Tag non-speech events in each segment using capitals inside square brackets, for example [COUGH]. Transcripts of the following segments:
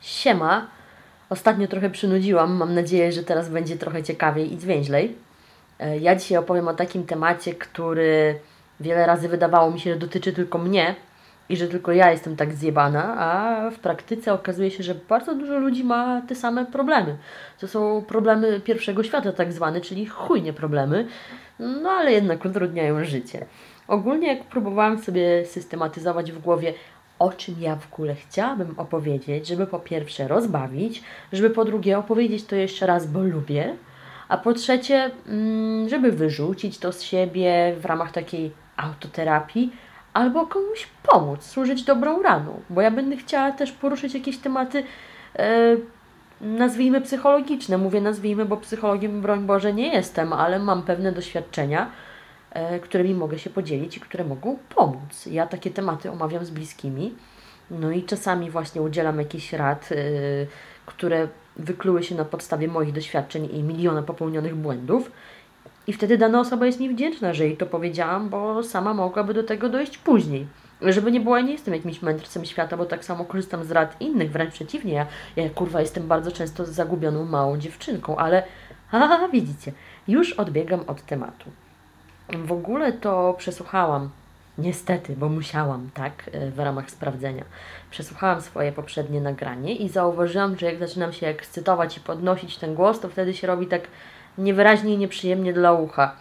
Siema. Ostatnio trochę przynudziłam. Mam nadzieję, że teraz będzie trochę ciekawiej i zwięźlej. E, Ja dzisiaj opowiem o takim temacie, który wiele razy wydawało mi się, że dotyczy tylko mnie i że tylko ja jestem tak zjebana, a w praktyce okazuje się, że bardzo dużo ludzi ma te same problemy. To są problemy pierwszego świata, tak zwane, czyli chujnie problemy, no ale jednak utrudniają życie. Ogólnie, jak próbowałam sobie systematyzować w głowie, o czym ja w ogóle chciałabym opowiedzieć, żeby po pierwsze rozbawić, żeby po drugie opowiedzieć to jeszcze raz, bo lubię, a po trzecie, mm, żeby wyrzucić to z siebie w ramach takiej autoterapii, albo komuś pomóc, służyć dobrą raną, bo ja będę chciała też poruszyć jakieś tematy, e, nazwijmy psychologiczne. Mówię nazwijmy, bo psychologiem, broń Boże, nie jestem, ale mam pewne doświadczenia, którymi mogę się podzielić i które mogą pomóc. Ja takie tematy omawiam z bliskimi, no i czasami właśnie udzielam jakichś rad, e, które wykluły się na podstawie moich doświadczeń i miliona popełnionych błędów. I wtedy dana osoba jest mi wdzięczna, że jej to powiedziałam, bo sama mogłaby do tego dojść później. Żeby nie było, ja nie jestem jakimś mędrcem świata, bo tak samo korzystam z rad innych, wręcz przeciwnie. Ja, ja kurwa jestem bardzo często zagubioną małą dziewczynką, ale [LAUGHS] haha, widzicie, już odbiegam od tematu. W ogóle to przesłuchałam, niestety, bo musiałam, tak, e, w ramach sprawdzenia. Przesłuchałam swoje poprzednie nagranie i zauważyłam, że jak zaczynam się ekscytować i podnosić ten głos, to wtedy się robi tak niewyraźnie i nieprzyjemnie dla ucha.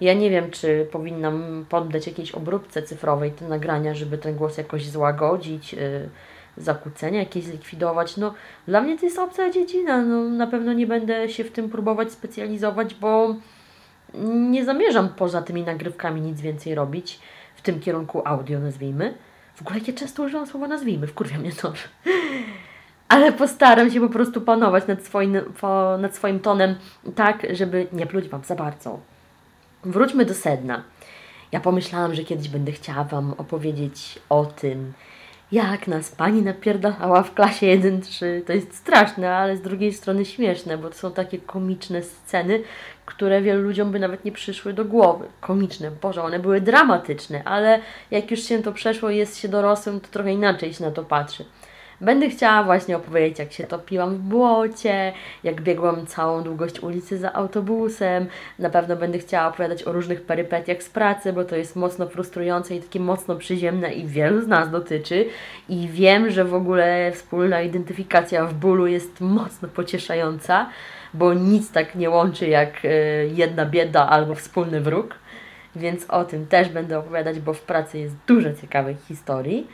Ja nie wiem, czy powinnam poddać jakiejś obróbce cyfrowej te nagrania, żeby ten głos jakoś złagodzić, yy, zakłócenia jakieś zlikwidować. No, dla mnie to jest obca dziedzina. No, na pewno nie będę się w tym próbować specjalizować, bo nie zamierzam poza tymi nagrywkami nic więcej robić w tym kierunku audio, nazwijmy. W ogóle jakie często używam słowa nazwijmy, wkurwia mnie to. Ale postaram się po prostu panować nad swoim, nad swoim tonem tak, żeby nie pluć Wam za bardzo. Wróćmy do sedna. Ja pomyślałam, że kiedyś będę chciała Wam opowiedzieć o tym, jak nas pani napierdalała w klasie 1-3. To jest straszne, ale z drugiej strony śmieszne, bo to są takie komiczne sceny, które wielu ludziom by nawet nie przyszły do głowy. Komiczne, Boże, one były dramatyczne, ale jak już się to przeszło jest się dorosłym, to trochę inaczej się na to patrzy. Będę chciała właśnie opowiedzieć, jak się topiłam w błocie, jak biegłam całą długość ulicy za autobusem. Na pewno będę chciała opowiadać o różnych perypetiach z pracy, bo to jest mocno frustrujące i takie mocno przyziemne i wielu z nas dotyczy. I wiem, że w ogóle wspólna identyfikacja w bólu jest mocno pocieszająca, bo nic tak nie łączy jak e, jedna bieda albo wspólny wróg. Więc o tym też będę opowiadać, bo w pracy jest dużo ciekawych historii.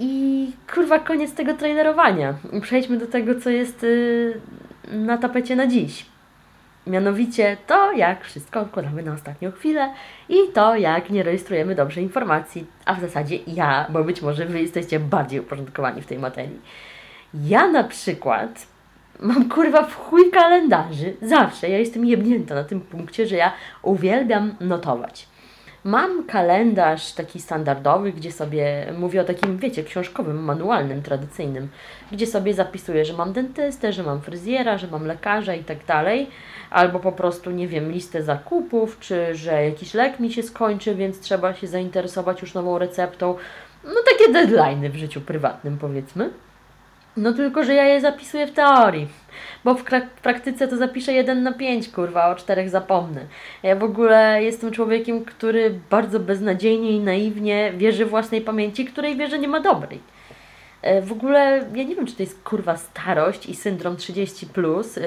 I kurwa, koniec tego trailerowania. Przejdźmy do tego, co jest y, na tapecie na dziś. Mianowicie to, jak wszystko odkładamy na ostatnią chwilę i to, jak nie rejestrujemy dobrze informacji, a w zasadzie ja, bo być może Wy jesteście bardziej uporządkowani w tej materii. Ja na przykład mam kurwa w chuj kalendarzy, zawsze, ja jestem jebnięta na tym punkcie, że ja uwielbiam notować. Mam kalendarz taki standardowy, gdzie sobie mówię o takim, wiecie, książkowym, manualnym, tradycyjnym, gdzie sobie zapisuję, że mam dentystę, że mam fryzjera, że mam lekarza i tak dalej, albo po prostu, nie wiem, listę zakupów, czy że jakiś lek mi się skończy, więc trzeba się zainteresować już nową receptą. No takie deadline'y w życiu prywatnym, powiedzmy. No tylko, że ja je zapisuję w teorii, bo w, w praktyce to zapiszę 1 na 5, kurwa, o czterech zapomnę. Ja w ogóle jestem człowiekiem, który bardzo beznadziejnie i naiwnie wierzy własnej pamięci, której wierzy nie ma dobrej. E, W ogóle ja nie wiem, czy to jest kurwa starość i syndrom 30, plus, yy,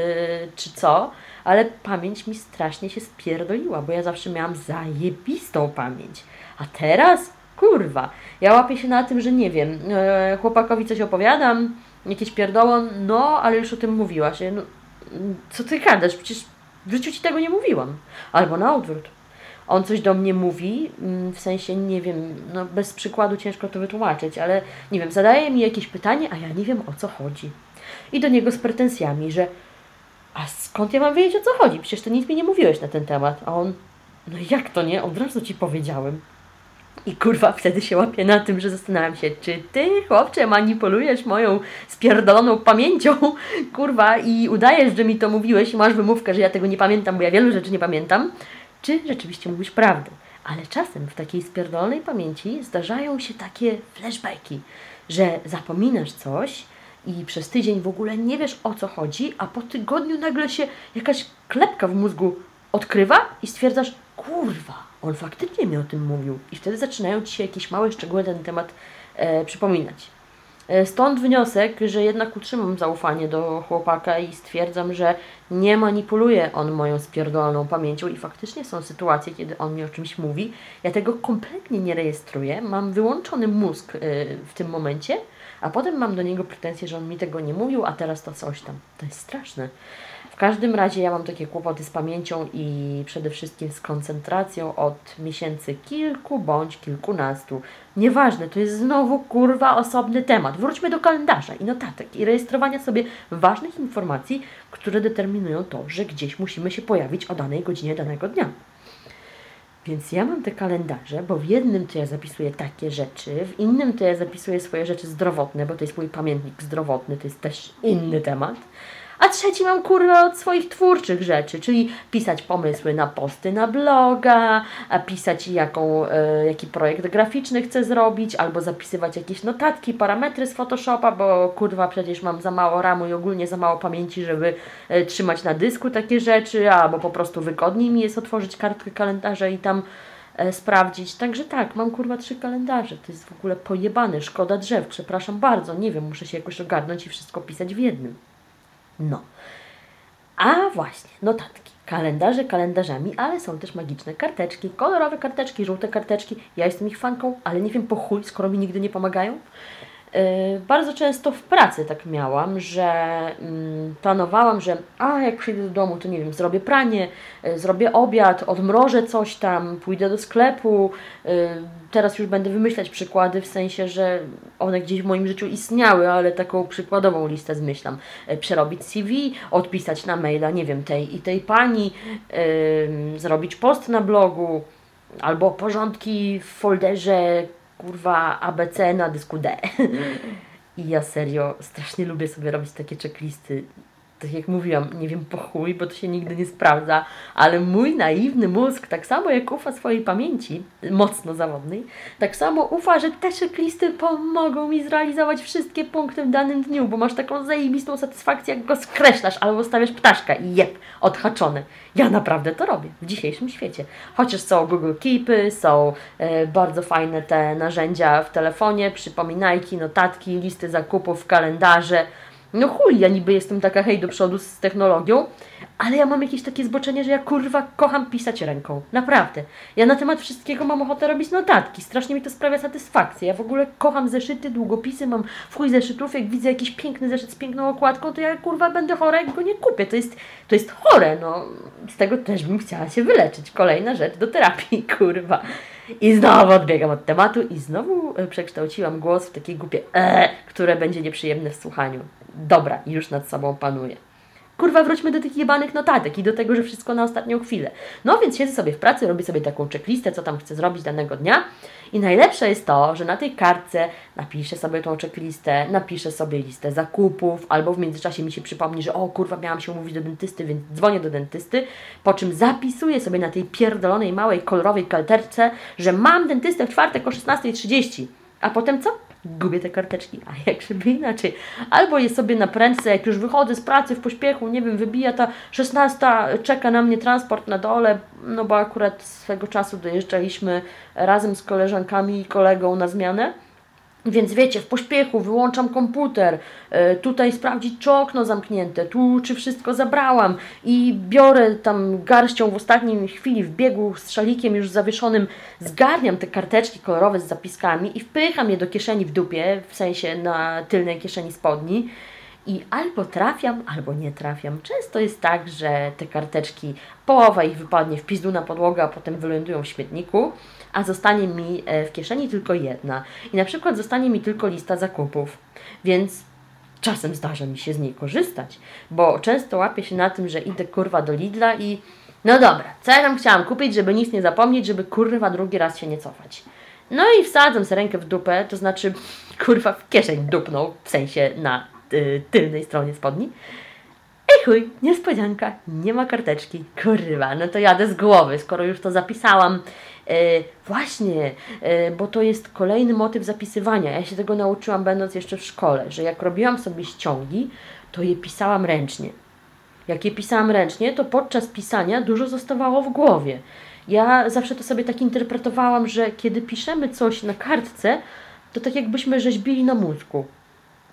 czy co, ale pamięć mi strasznie się spierdoliła, bo ja zawsze miałam zajebistą pamięć. A teraz, kurwa, ja łapię się na tym, że nie wiem, e, chłopakowi coś opowiadam, jakieś pierdoło, no, ale już o tym mówiłaś. No, co ty gadasz? Przecież w życiu ci tego nie mówiłam. Albo na odwrót. On coś do mnie mówi, mm, w sensie, nie wiem, no bez przykładu ciężko to wytłumaczyć, ale nie wiem, zadaje mi jakieś pytanie, a ja nie wiem o co chodzi. I do niego z pretensjami, że a skąd ja mam wiedzieć o co chodzi? Przecież ty nic mi nie mówiłeś na ten temat. A on, no jak to nie? Od razu ci powiedziałem. I kurwa, wtedy się łapię na tym, że zastanawiam się, czy ty, chłopcze, manipulujesz moją spierdoloną pamięcią, [LAUGHS] kurwa, i udajesz, że mi to mówiłeś i masz wymówkę, że ja tego nie pamiętam, bo ja wielu rzeczy nie pamiętam, czy rzeczywiście mówisz prawdę. Ale czasem w takiej spierdolonej pamięci zdarzają się takie flashbacki, że zapominasz coś i przez tydzień w ogóle nie wiesz o co chodzi, a po tygodniu nagle się jakaś klepka w mózgu odkrywa i stwierdzasz, kurwa, on faktycznie mi o tym mówił. I wtedy zaczynają Ci się jakieś małe szczegóły na ten temat e, przypominać. E, stąd wniosek, że jednak utrzymam zaufanie do chłopaka i stwierdzam, że nie manipuluje on moją spierdoloną pamięcią i faktycznie są sytuacje, kiedy on mi o czymś mówi. Ja tego kompletnie nie rejestruję, mam wyłączony mózg e, w tym momencie, a potem mam do niego pretensje, że on mi tego nie mówił, a teraz to coś tam. To jest straszne. W każdym razie ja mam takie kłopoty z pamięcią i przede wszystkim z koncentracją od miesięcy kilku bądź kilkunastu. Nieważne, to jest znowu kurwa osobny temat. Wróćmy do kalendarza i notatek i rejestrowania sobie ważnych informacji, które determinują to, że gdzieś musimy się pojawić o danej godzinie danego dnia. Więc ja mam te kalendarze, bo w jednym to ja zapisuję takie rzeczy, w innym to ja zapisuję swoje rzeczy zdrowotne, bo to jest mój pamiętnik zdrowotny, to jest też inny temat a trzeci mam kurwa od swoich twórczych rzeczy, czyli pisać pomysły na posty na bloga, a pisać jaką, e, jaki projekt graficzny chcę zrobić, albo zapisywać jakieś notatki, parametry z Photoshopa, bo kurwa przecież mam za mało ramu i ogólnie za mało pamięci, żeby e, trzymać na dysku takie rzeczy, albo po prostu wygodniej mi jest otworzyć kartkę kalendarza i tam e, sprawdzić. Także tak, mam kurwa trzy kalendarze. To jest w ogóle pojebane, szkoda drzew. Przepraszam bardzo, nie wiem, muszę się jakoś ogarnąć i wszystko pisać w jednym. No. A właśnie, notatki. Kalendarze kalendarzami, ale są też magiczne karteczki, kolorowe karteczki, żółte karteczki. Ja jestem ich fanką, ale nie wiem po chuj, skoro mi nigdy nie pomagają. Yy, bardzo często w pracy tak miałam, że yy, planowałam, że a jak przyjdę do domu, to nie wiem, zrobię pranie, yy, zrobię obiad, odmrożę coś tam, pójdę do sklepu. Teraz już będę wymyślać przykłady, w sensie, że one gdzieś w moim życiu istniały, ale taką przykładową listę zmyślam. Przerobić CV, odpisać na maila, nie wiem, tej i tej pani, zrobić post na blogu, albo porządki w folderze kurwa ABC na dysku D. I ja serio strasznie lubię sobie robić takie checklisty tak jak mówiłam, nie wiem po chuj, bo to się nigdy nie sprawdza, ale mój naiwny mózg, tak samo jak ufa swojej pamięci, mocno zawodnej, tak samo ufa, że te checklisty pomogą mi zrealizować wszystkie punkty w danym dniu, bo masz taką zajebistą satysfakcję, jak go skreślasz albo stawiasz ptaszka i jeb, odhaczone. Ja naprawdę to robię w dzisiejszym świecie. Chociaż są Google Keepy, są e, bardzo fajne te narzędzia w telefonie, przypominajki, notatki, listy zakupów, kalendarze, no chuj, ja niby jestem taka hej do przodu z technologią, ale ja mam jakieś takie zboczenie, że ja kurwa kocham pisać ręką. Naprawdę. Ja na temat wszystkiego mam ochotę robić notatki. Strasznie mi to sprawia satysfakcję. Ja w ogóle kocham zeszyty, długopisy, mam w chuj zeszytów. Jak widzę jakiś piękny zeszyt z piękną okładką, to ja kurwa będę chora, jak go nie kupię. To jest, to jest chore, no. Z tego też bym chciała się wyleczyć. Kolejna rzecz do terapii, [LAUGHS] kurwa. I znowu odbiegam od tematu i znowu e, przekształciłam głos w takie głupie e, które będzie nieprzyjemne w słuchaniu. Dobra, już nad sobą panuję. Kurwa, wróćmy do tych jebanych notatek i do tego, że wszystko na ostatnią chwilę. No więc siedzę sobie w pracy, robię sobie taką checklistę, co tam chcę zrobić danego dnia. I najlepsze jest to, że na tej kartce napiszę sobie tą checklistę, napiszę sobie listę zakupów, albo w międzyczasie mi się przypomni, że o kurwa, miałam się umówić do dentysty, więc dzwonię do dentysty, po czym zapisuję sobie na tej pierdolonej, małej, kolorowej kalterce, że mam dentystę w czwartek o 16.30. A potem co? Gubię te karteczki, a jak żeby inaczej. Albo je sobie na prędce, jak już wychodzę z pracy w pośpiechu, nie wiem, wybija ta 16, czeka na mnie transport na dole, no bo akurat swego czasu dojeżdżaliśmy razem z koleżankami i kolegą na zmianę. Więc wiecie, w pośpiechu wyłączam komputer, e, tutaj sprawdzić, czy okno zamknięte, tu czy wszystko zabrałam i biorę tam garścią w ostatniej chwili w biegu z szalikiem już zawieszonym, zgarniam te karteczki kolorowe z zapiskami i wpycham je do kieszeni w dupie, w sensie na tylnej kieszeni spodni i albo trafiam, albo nie trafiam. Często jest tak, że te karteczki, połowa ich wypadnie w pizdu na podłogę, a potem wylądują w śmietniku, a zostanie mi e, w kieszeni tylko jedna. I na przykład zostanie mi tylko lista zakupów. Więc czasem zdarza mi się z niej korzystać, bo często łapię się na tym, że idę kurwa do Lidla i no dobra, co ja tam chciałam kupić, żeby nic nie zapomnieć, żeby kurwa drugi raz się nie cofać. No i wsadzam sobie rękę w dupę, to znaczy kurwa w kieszeń dupną, w sensie na tylnej stronie spodni. Ej chuj, niespodzianka, nie ma karteczki. Kurwa, no to jadę z głowy, skoro już to zapisałam. E, właśnie, e, bo to jest kolejny motyw zapisywania. Ja się tego nauczyłam będąc jeszcze w szkole, że jak robiłam sobie ściągi, to je pisałam ręcznie. Jak je pisałam ręcznie, to podczas pisania dużo zostawało w głowie. Ja zawsze to sobie tak interpretowałam, że kiedy piszemy coś na kartce, to tak jakbyśmy rzeźbili na mózgu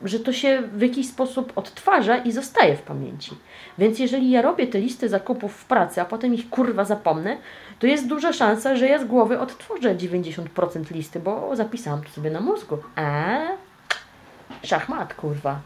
że to się w jakiś sposób odtwarza i zostaje w pamięci. Więc jeżeli ja robię te listy zakupów w pracy, a potem ich kurwa zapomnę, to jest duża szansa, że ja z głowy odtworzę 90% listy, bo zapisałam to sobie na mózgu. A szachmat, kurwa.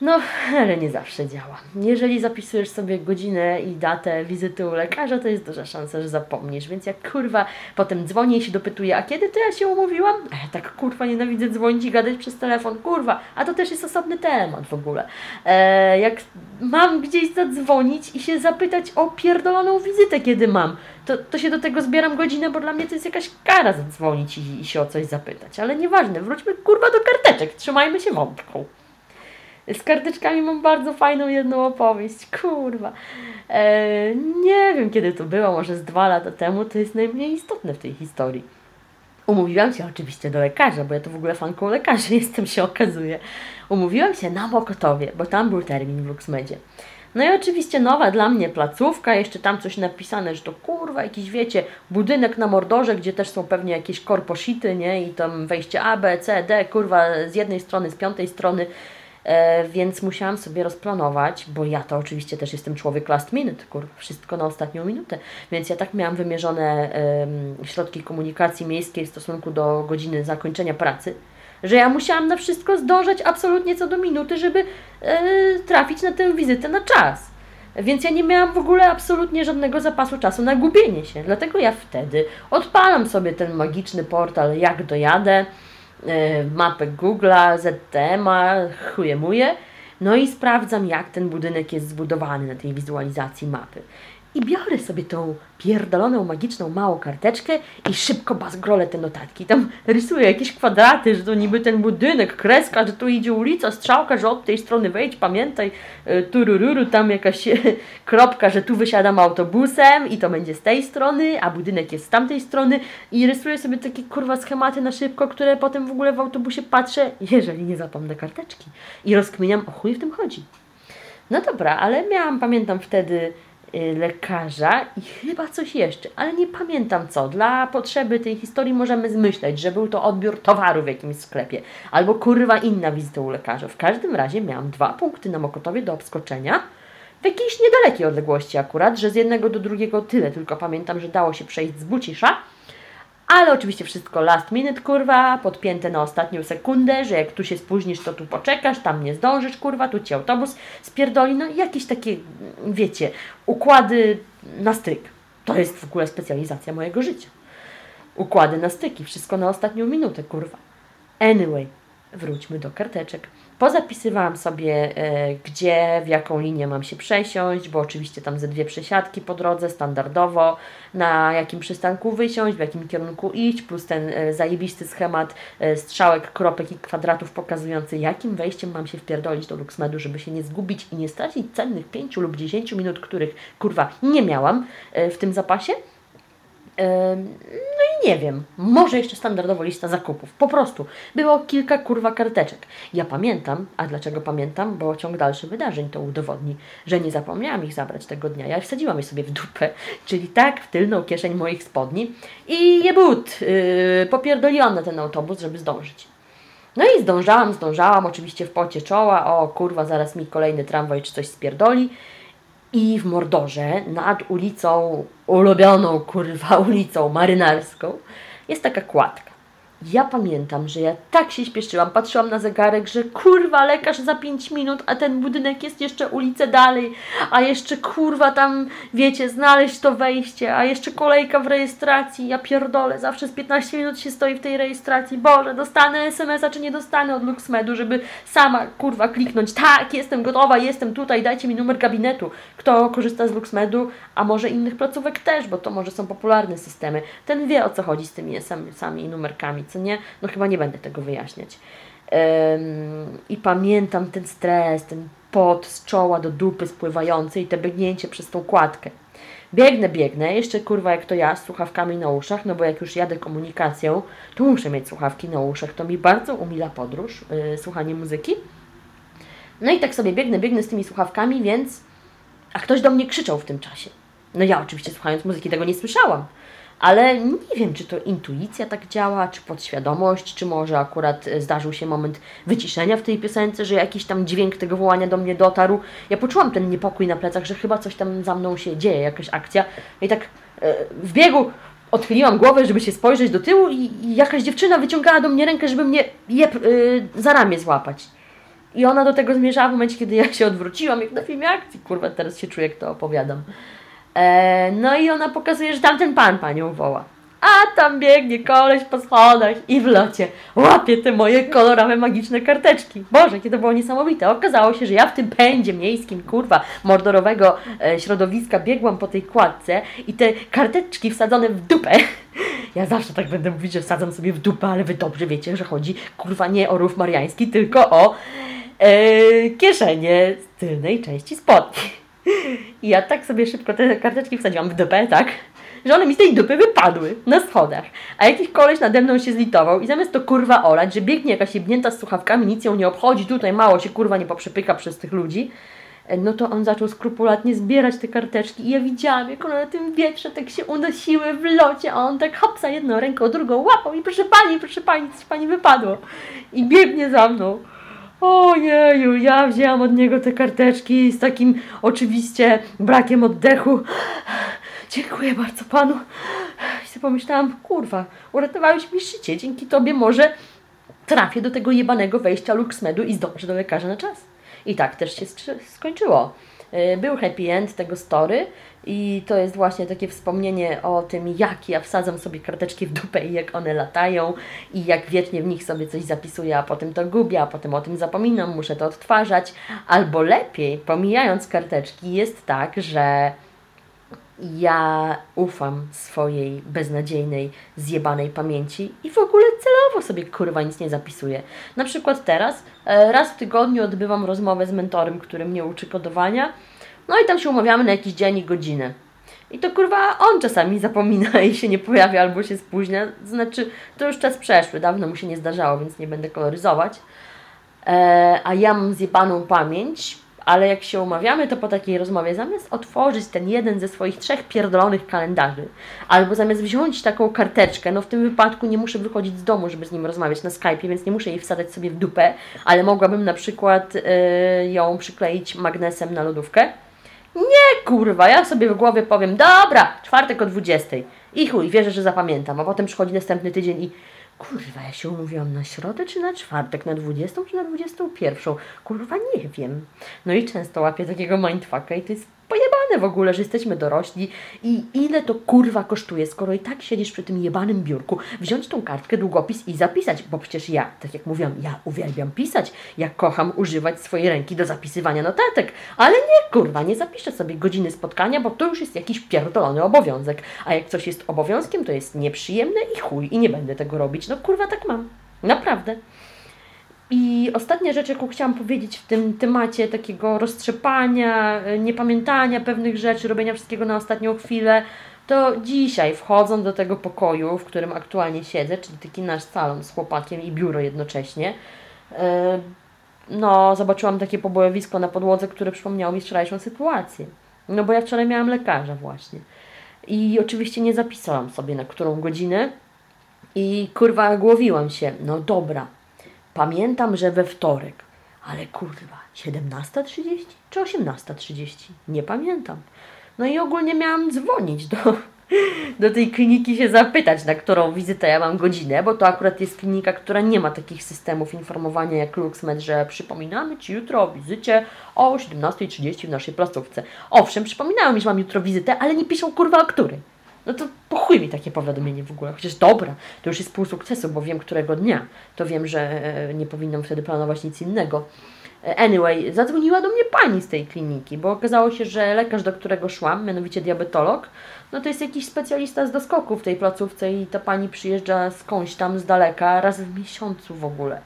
No, [LAUGHS] ale nie zawsze działa. Jeżeli zapisujesz sobie godzinę i datę wizyty u lekarza, to jest duża szansa, że zapomnisz. Więc jak kurwa potem dzwonię i się dopytuję, a kiedy to ja się umówiłam? E, tak kurwa nienawidzę dzwonić i gadać przez telefon, kurwa. A to też jest osobny temat w ogóle. E, jak mam gdzieś zadzwonić i się zapytać o pierdoloną wizytę, kiedy mam, to, to się do tego zbieram godzinę, bo dla mnie to jest jakaś kara zadzwonić i, i się o coś zapytać. Ale nieważne, wróćmy kurwa do karteczek, trzymajmy się wątku. Z karteczkami mam bardzo fajną jedną opowieść. Kurwa. E, nie wiem kiedy to było, może z dwa lata temu. To jest najmniej istotne w tej historii. Umówiłam się oczywiście do lekarza, bo ja to w ogóle fanką lekarzy [LAUGHS] jestem, się okazuje. Umówiłam się na Mokotowie, bo tam był termin w Luxmedzie. No i oczywiście nowa dla mnie placówka, jeszcze tam coś napisane, że to kurwa jakiś, wiecie, budynek na Mordorze, gdzie też są pewnie jakieś korposhity, nie? I tam wejście A, B, C, D, kurwa z jednej strony, z piątej strony. E, więc musiałam sobie rozplanować, bo ja to oczywiście też jestem człowiek last minute, kur, wszystko na ostatnią minutę, więc ja tak miałam wymierzone środki komunikacji miejskiej w stosunku do godziny zakończenia pracy, że ja musiałam na wszystko zdążyć absolutnie co do minuty, żeby e, trafić na tę wizytę na czas. Więc ja nie miałam w ogóle absolutnie żadnego zapasu czasu na gubienie się. Dlatego ja wtedy odpalam sobie ten magiczny portal Jak dojadę, mapę Google'a, ZTM-a, chujemuje, no i sprawdzam, jak ten budynek jest zbudowany na tej wizualizacji mapy. I biorę sobie tą pierdoloną, magiczną, małą karteczkę i szybko bazgrolę te notatki. Tam rysuję jakieś kwadraty, że to niby ten budynek, kreska, że tu idzie ulica, strzałka, że od tej strony wejdź, pamiętaj, e, turururu, tam jakaś [LAUGHS] kropka, że tu wysiadam autobusem i to będzie z tej strony, a budynek jest z tamtej strony i rysuję sobie takie kurwa schematy na szybko, które potem w ogóle w autobusie patrzę, jeżeli nie zapomnę karteczki. I rozkminiam, o chuj w tym chodzi. No dobra, ale miałam, pamiętam wtedy lekarza i chyba coś jeszcze, ale nie pamiętam co. Dla potrzeby tej historii możemy zmyśleć, że był to odbiór towaru w jakimś sklepie albo kurwa inna wizyta u lekarza. W każdym razie miałam dwa punkty na Mokotowie do obskoczenia w jakiejś niedalekiej odległości akurat, że z jednego do drugiego tyle, tylko pamiętam, że dało się przejść z Bucisza ale oczywiście wszystko last minute, kurwa, podpięte na ostatnią sekundę, że jak tu się spóźnisz, to tu poczekasz, tam nie zdążysz, kurwa, tu ci autobus spierdoli. No jakieś takie, wiecie, układy na styk. To jest w ogóle specjalizacja mojego życia. Układy na styki, wszystko na ostatnią minutę, kurwa. Anyway, wróćmy do karteczek. Pozapisywałam sobie, e, gdzie, w jaką linię mam się przesiąść, bo oczywiście tam ze dwie przesiadki po drodze, standardowo, na jakim przystanku wysiąść, w jakim kierunku iść, plus ten e, zajebisty schemat e, strzałek, kropek i kwadratów pokazujący, jakim wejściem mam się wpierdolić do Luxmedu, żeby się nie zgubić i nie stracić cennych 5 lub 10 minut, których kurwa nie miałam w tym zapasie. No i nie wiem, może jeszcze standardowo lista zakupów. Po prostu było kilka kurwa karteczek. Ja pamiętam, a dlaczego pamiętam? Bo ciąg dalszy wydarzeń to udowodni, że nie zapomniałam ich zabrać tego dnia. Ja wsadziłam je sobie w dupę, czyli tak w tylną kieszeń moich spodni i je but. Yy, popierdoliłam na ten autobus, żeby zdążyć. No i zdążałam, zdążałam, oczywiście w pocie czoła, o kurwa, zaraz mi kolejny tramwaj czy coś spierdoli. I w Mordorze, nad ulicą, ulubioną kurwa [LAUGHS] ulicą marynarską, jest taka kładka. Ja pamiętam, że ja tak się śpieszyłam, patrzyłam na zegarek, że kurwa lekarz za 5 minut, a ten budynek jest jeszcze ulicę dalej, a jeszcze kurwa tam, wiecie, znaleźć to wejście, a jeszcze kolejka w rejestracji, ja pierdolę, zawsze z 15 minut się stoi w tej rejestracji, Boże, dostanę SMS-a czy nie dostanę od Luxmedu, żeby sama kurwa kliknąć, tak, jestem gotowa, jestem tutaj, dajcie mi numer gabinetu. Kto korzysta z Luxmedu, a może innych placówek też, bo to może są popularne systemy, ten wie o co chodzi z tymi SMS-ami i numerkami, co nie? No chyba nie będę tego wyjaśniać. I pamiętam ten stres, ten pot z czoła do dupy spływający i te biegnięcie przez tą kładkę. Biegnę, biegnę, jeszcze kurwa jak to ja, z słuchawkami na uszach, no bo jak już jadę komunikacją, to muszę mieć słuchawki na uszach, to mi bardzo umila podróż, yy, słuchanie muzyki. No i tak sobie biegnę, biegnę z tymi słuchawkami, więc... A ktoś do mnie krzyczał w tym czasie. No ja oczywiście słuchając muzyki tego nie słyszałam. Ale nie wiem, czy to intuicja tak działa, czy podświadomość, czy może akurat e, zdarzył się moment wyciszenia w tej piosence, że jakiś tam dźwięk tego wołania do mnie dotarł. Ja poczułam ten niepokój na plecach, że chyba coś tam za mną się dzieje, jakaś akcja. I tak e, w biegu odchyliłam głowę, żeby się spojrzeć do tyłu i, jakaś dziewczyna wyciągała do mnie rękę, żeby mnie yy, za ramię złapać. I ona do tego zmierzała w momencie, kiedy ja się odwróciłam, jak na filmie akcji. Kurwa, teraz się czuję, jak to opowiadam. E, no i ona pokazuje, że tamten pan panią woła. A tam biegnie koleś po schodach i w locie łapie te moje kolorowe, magiczne karteczki. Boże, jakie to było niesamowite. Okazało się, że ja w tym pędzie miejskim, kurwa, mordorowego e, środowiska biegłam po tej kładce i te karteczki wsadzone w dupę. Ja zawsze tak będę mówić, że wsadzam sobie w dupę, ale wy dobrze wiecie, że chodzi, kurwa, nie o rów mariański, tylko o e, kieszenie z tylnej części spodni. I ja tak sobie szybko te karteczki wsadziłam w dupę, tak? Że one mi z tej dupy wypadły na schodach. A jakiś koleś nade mną się zlitował i zamiast to kurwa olać, że biegnie jakaś jebnięta z słuchawkami, nic ją nie obchodzi, tutaj mało się kurwa nie poprzepyka przez tych ludzi, e, no to on zaczął skrupulatnie zbierać te karteczki i ja widziałam, jak one na tym wietrze tak się unosiły w locie, a on tak hopsa jedną ręką, drugą łapał i proszę pani, proszę pani, coś pani wypadło. I biegnie za mną. Ojeju, ja wzięłam od niego te karteczki z takim oczywiście brakiem oddechu. Dziękuję bardzo panu. I sobie pomyślałam, kurwa, uratowałeś mi życie. Dzięki tobie może trafię do tego jebanego wejścia Luxmedu i zdążę do lekarza na czas. I tak też się skończyło. Y, był happy end tego story i to jest właśnie takie wspomnienie o tym, jak ja wsadzam sobie karteczki w dupę i jak one latają i jak wiecznie w nich sobie coś zapisuję, a potem to gubię, a potem o tym zapominam, muszę to odtwarzać. Albo lepiej, pomijając karteczki, jest tak, że ja ufam swojej beznadziejnej, zjebanej pamięci i w ogóle celowo sobie kurwa nic nie zapisuję. Na przykład teraz e, raz w tygodniu odbywam rozmowę z mentorem, który mnie uczy kodowania no i tam się umawiamy na jakiś dzień i godzinę. I to kurwa on czasami zapomina [LAUGHS] i się nie pojawia albo się spóźnia. Znaczy, to już czas przeszły, dawno mu się nie zdarzało, więc nie będę koloryzować. E, a ja mam zjebaną pamięć, ale jak się umawiamy, to po takiej rozmowie zamiast otworzyć ten jeden ze swoich trzech pierdolonych kalendarzy, albo zamiast wziąć taką karteczkę, no w tym wypadku nie muszę wychodzić z domu, żeby z nim rozmawiać na Skype, więc nie muszę jej wsadzać sobie w dupę, ale mogłabym na przykład e, ją przykleić magnesem na lodówkę nie kurwa, ja sobie w głowie powiem, dobra, czwartek o 20. I chuj, wierzę, że zapamiętam. A potem przychodzi następny tydzień i kurwa, ja się umówiłam na środę czy na czwartek, na 20 czy na 21. Kurwa, nie wiem. No i często łapię takiego mindfucka i to jest w ogóle, że jesteśmy dorośli i ile to kurwa kosztuje, skoro i tak siedzisz przy tym jebanym biurku, wziąć tą kartkę, długopis i zapisać, bo przecież ja, tak jak mówiłam, ja uwielbiam pisać, ja kocham używać swojej ręki do zapisywania notatek, ale nie kurwa, nie zapiszę sobie godziny spotkania, bo to już jest jakiś pierdolony obowiązek, a jak coś jest obowiązkiem, to jest nieprzyjemne i chuj i nie będę tego robić, no kurwa tak mam, naprawdę. I ostatnia rzecz, jaką chciałam powiedzieć w tym temacie takiego roztrzepania, e, niepamiętania pewnych rzeczy, robienia wszystkiego na ostatnią chwilę, to dzisiaj wchodząc do tego pokoju, w którym aktualnie siedzę, czyli taki nasz salon z chłopakiem i biuro jednocześnie, e, no, zobaczyłam takie pobojowisko na podłodze, które przypomniało mi wczorajszą sytuację. No bo ja wczoraj miałam lekarza właśnie. I oczywiście nie zapisałam sobie na którą godzinę. I kurwa głowiłam się, no dobra, Pamiętam, że we wtorek, ale kurwa, 17.30 czy 18.30? Nie pamiętam. No i ogólnie miałam dzwonić do, [LAUGHS] do tej kliniki się zapytać, na którą wizytę ja mam godzinę, bo to akurat jest klinika, która nie ma takich systemów informowania jak LuxMed, że przypominamy Ci jutro o wizycie o 17.30 w naszej placówce. Owszem, przypominają mi, że mam jutro wizytę, ale nie piszą kurwa o której. No to po chuj mi takie powiadomienie w ogóle. Chociaż dobra, to już jest pół sukcesu, bo wiem którego dnia. To wiem, że e, nie powinnam wtedy planować nic innego. E, anyway, zadzwoniła do mnie pani z tej kliniki, bo okazało się, że lekarz, do którego szłam, mianowicie diabetolog, no to jest jakiś specjalista z doskoku w tej placówce i ta pani przyjeżdża skądś tam z daleka, raz w miesiącu w ogóle.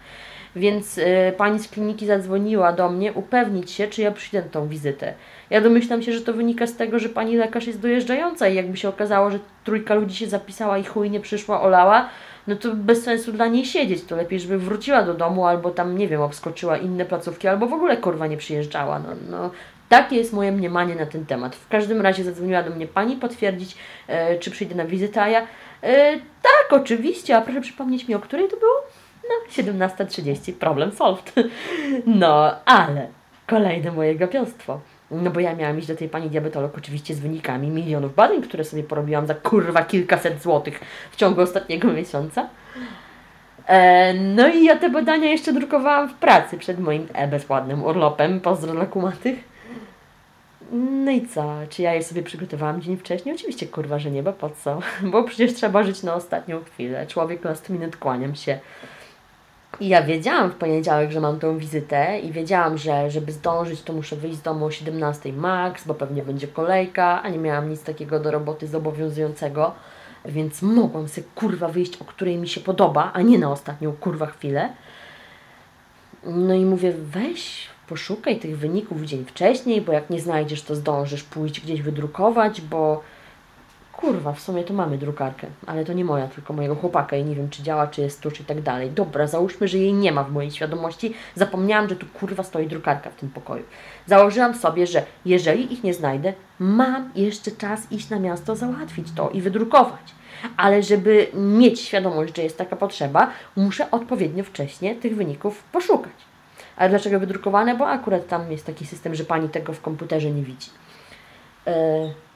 Więc y, pani z kliniki zadzwoniła do mnie upewnić się, czy ja przyjdę na tą wizytę. Ja domyślam się, że to wynika z tego, że pani lekarz jest dojeżdżająca i jakby się okazało, że trójka ludzi się zapisała i chuj nie przyszła, olała, no to bez sensu dla niej siedzieć. To lepiej, żeby wróciła do domu albo tam, nie wiem, obskoczyła inne placówki, albo w ogóle kurwa nie przyjeżdżała. No, no, takie jest moje mniemanie na ten temat. W każdym razie zadzwoniła do mnie pani potwierdzić, e, czy przyjdę na wizytę, a ja e, tak, oczywiście, a proszę przypomnieć mi, o której to było? No, 17.30, problem solved. [LAUGHS] No, ale kolejne moje gapiostwo. No bo ja miałam iść do tej pani diabetolog oczywiście z wynikami milionów badań, które sobie porobiłam za kurwa kilkaset złotych w ciągu ostatniego miesiąca. E, no i ja te badania jeszcze drukowałam w pracy przed moim e bezładnym urlopem. Pozdro dla kumatych. No i co? Czy ja je sobie przygotowałam dzień wcześniej? Oczywiście kurwa, że nie, bo po co? [LAUGHS] Bo przecież trzeba żyć na ostatnią chwilę. Człowiek last minute, kłaniam się. I ja wiedziałam w poniedziałek, że mam tą wizytę i wiedziałam, że żeby zdążyć, to muszę wyjść z domu o 17 max, bo pewnie będzie kolejka, a nie miałam nic takiego do roboty zobowiązującego, więc mogłam sobie kurwa wyjść, o której mi się podoba, a nie na ostatnią kurwa chwilę. No i mówię, weź, poszukaj tych wyników dzień wcześniej, bo jak nie znajdziesz, to zdążysz pójść gdzieś wydrukować, bo kurwa, w sumie to mamy drukarkę, ale to nie moja, tylko mojego chłopaka i nie wiem, czy działa, czy jest tuż i tak dalej. Dobra, załóżmy, że jej nie ma w mojej świadomości. Zapomniałam, że tu kurwa stoi drukarka w tym pokoju. Założyłam sobie, że jeżeli ich nie znajdę, mam jeszcze czas iść na miasto, załatwić to i wydrukować. Ale żeby mieć świadomość, że jest taka potrzeba, muszę odpowiednio wcześnie tych wyników poszukać. Ale dlaczego wydrukowane? Bo akurat tam jest taki system, że pani tego w komputerze nie widzi. Yy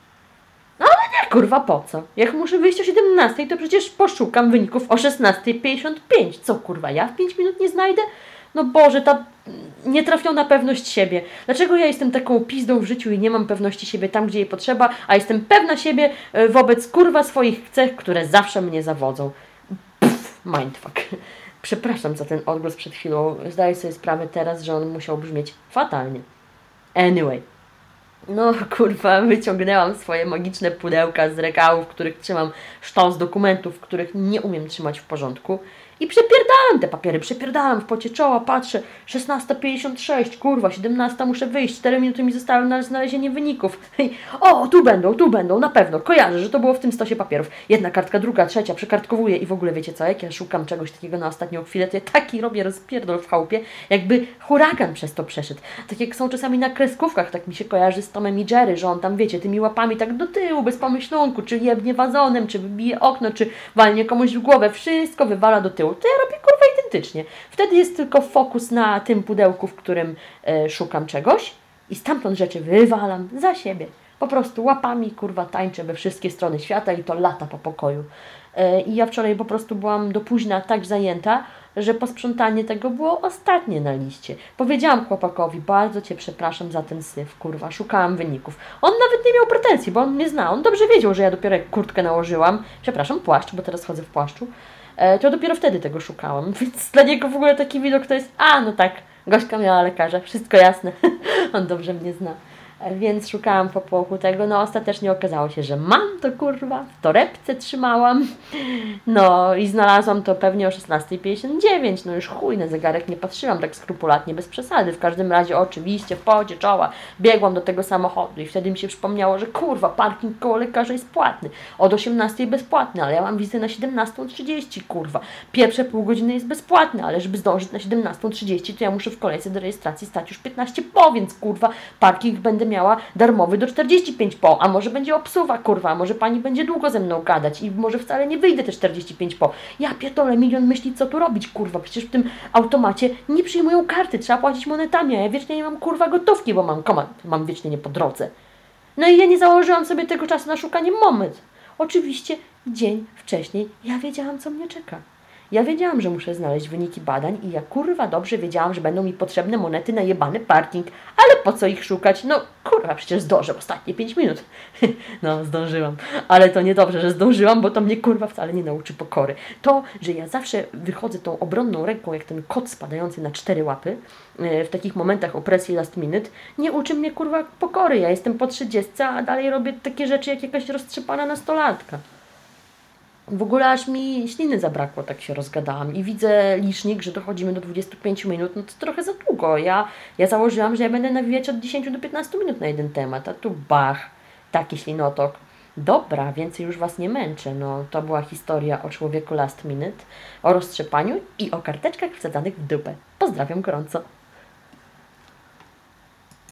Kurwa po co? Jak muszę wyjść o 17, to przecież poszukam wyników o 16.55. Co kurwa, ja w 5 minut nie znajdę? No Boże, ta nietrafiona pewność siebie. Dlaczego ja jestem taką pizdą w życiu i nie mam pewności siebie tam, gdzie jej potrzeba, a jestem pewna siebie e, wobec kurwa swoich cech, które zawsze mnie zawodzą? Pff, mindfuck. [LAUGHS] Przepraszam za ten odgłos przed chwilą. Zdaję sobie sprawę teraz, że on musiał brzmieć fatalnie. Anyway. No kurwa, wyciągnęłam swoje magiczne pudełka z regałów, w których trzymam sztos dokumentów, których nie umiem trzymać w porządku i przepierdalam te papiery, przepierdalam w pocie czoła, patrzę, 16.56, kurwa, 17 muszę wyjść, 4 minuty mi zostały na znalezienie wyników. [LAUGHS] O, tu będą, tu będą, na pewno, kojarzę, że to było w tym stosie papierów. Jedna kartka, druga, trzecia, przekartkowuję i w ogóle wiecie co, jak ja szukam czegoś takiego na ostatnią chwilę, to ja taki robię rozpierdol w chałupie, jakby huragan przez to przeszedł. Tak jak są czasami na kreskówkach, tak mi się kojarzy z Tomem i Jerry, że on tam, wiecie, tymi łapami tak do tyłu, bez pomyślunku, czy jebnie wazonem, czy wybije okno, czy walnie komuś w głowę, wszystko wywala do tyłu to ja robię kurwa identycznie. Wtedy jest tylko fokus na tym pudełku, w którym e, szukam czegoś i stamtąd rzeczy wywalam za siebie. Po prostu łapami kurwa tańczę we wszystkie strony świata i to lata po pokoju. E, I ja wczoraj po prostu byłam do późna tak zajęta, że posprzątanie tego było ostatnie na liście. Powiedziałam chłopakowi, bardzo Cię przepraszam za ten syf, kurwa, szukałam wyników. On nawet nie miał pretensji, bo on mnie zna. On dobrze wiedział, że ja dopiero kurtkę nałożyłam, przepraszam, płaszcz, bo teraz chodzę w płaszczu, to dopiero wtedy tego szukałam. [LAUGHS] Więc dla niego w ogóle taki widok to jest, a no tak, gośka miała lekarza, wszystko jasne. [LAUGHS] On dobrze mnie zna. Więc szukałam po popłochu tego, no ostatecznie okazało się, że mam to kurwa, w torebce trzymałam, no i znalazłam to pewnie o 16.59, no już chuj, na zegarek nie patrzyłam tak skrupulatnie, bez przesady, w każdym razie oczywiście w podzie czoła biegłam do tego samochodu i wtedy mi się przypomniało, że kurwa, parking koło lekarza jest płatny, od 18.00 bezpłatny, ale ja mam wizytę na 17.30, kurwa, pierwsze pół godziny jest bezpłatne, ale żeby zdążyć na 17.30, to ja muszę w kolejce do rejestracji stać już 15 po, więc kurwa, parking będę miała darmowy do 45 po, a może będzie obsuwa, kurwa, a może pani będzie długo ze mną gadać i może wcale nie wyjdę te 45 po. Ja pierdolę, milion myśli, co tu robić, kurwa, przecież w tym automacie nie przyjmują karty, trzeba płacić monetami, a ja wiecznie nie mam, kurwa, gotówki, bo mam komand, mam wiecznie nie po drodze. No i ja nie założyłam sobie tego czasu na szukanie moment. Oczywiście dzień wcześniej ja wiedziałam, co mnie czeka. Ja wiedziałam, że muszę znaleźć wyniki badań i ja kurwa dobrze wiedziałam, że będą mi potrzebne monety na jebany parking. Ale po co ich szukać? No kurwa, przecież zdążę ostatnie 5 minut. [LAUGHS] no, zdążyłam. Ale to niedobrze, że zdążyłam, bo to mnie kurwa wcale nie nauczy pokory. To, że ja zawsze wychodzę tą obronną ręką, jak ten kot spadający na cztery łapy, e, w takich momentach opresji last minute, nie uczy mnie kurwa pokory. Ja jestem po 30, a dalej robię takie rzeczy jak jakaś roztrzepana nastolatka. W ogóle aż mi śliny zabrakło, tak się rozgadałam. I widzę licznik, że dochodzimy do 25 minut, no to trochę za długo. Ja, ja założyłam, że ja będę nawijać od 10 do 15 minut na jeden temat, a tu bach, taki ślinotok. Dobra, więcej już Was nie męczę. No, to była historia o człowieku last minute, o roztrzepaniu i o karteczkach wsadzanych w dupę. Pozdrawiam gorąco.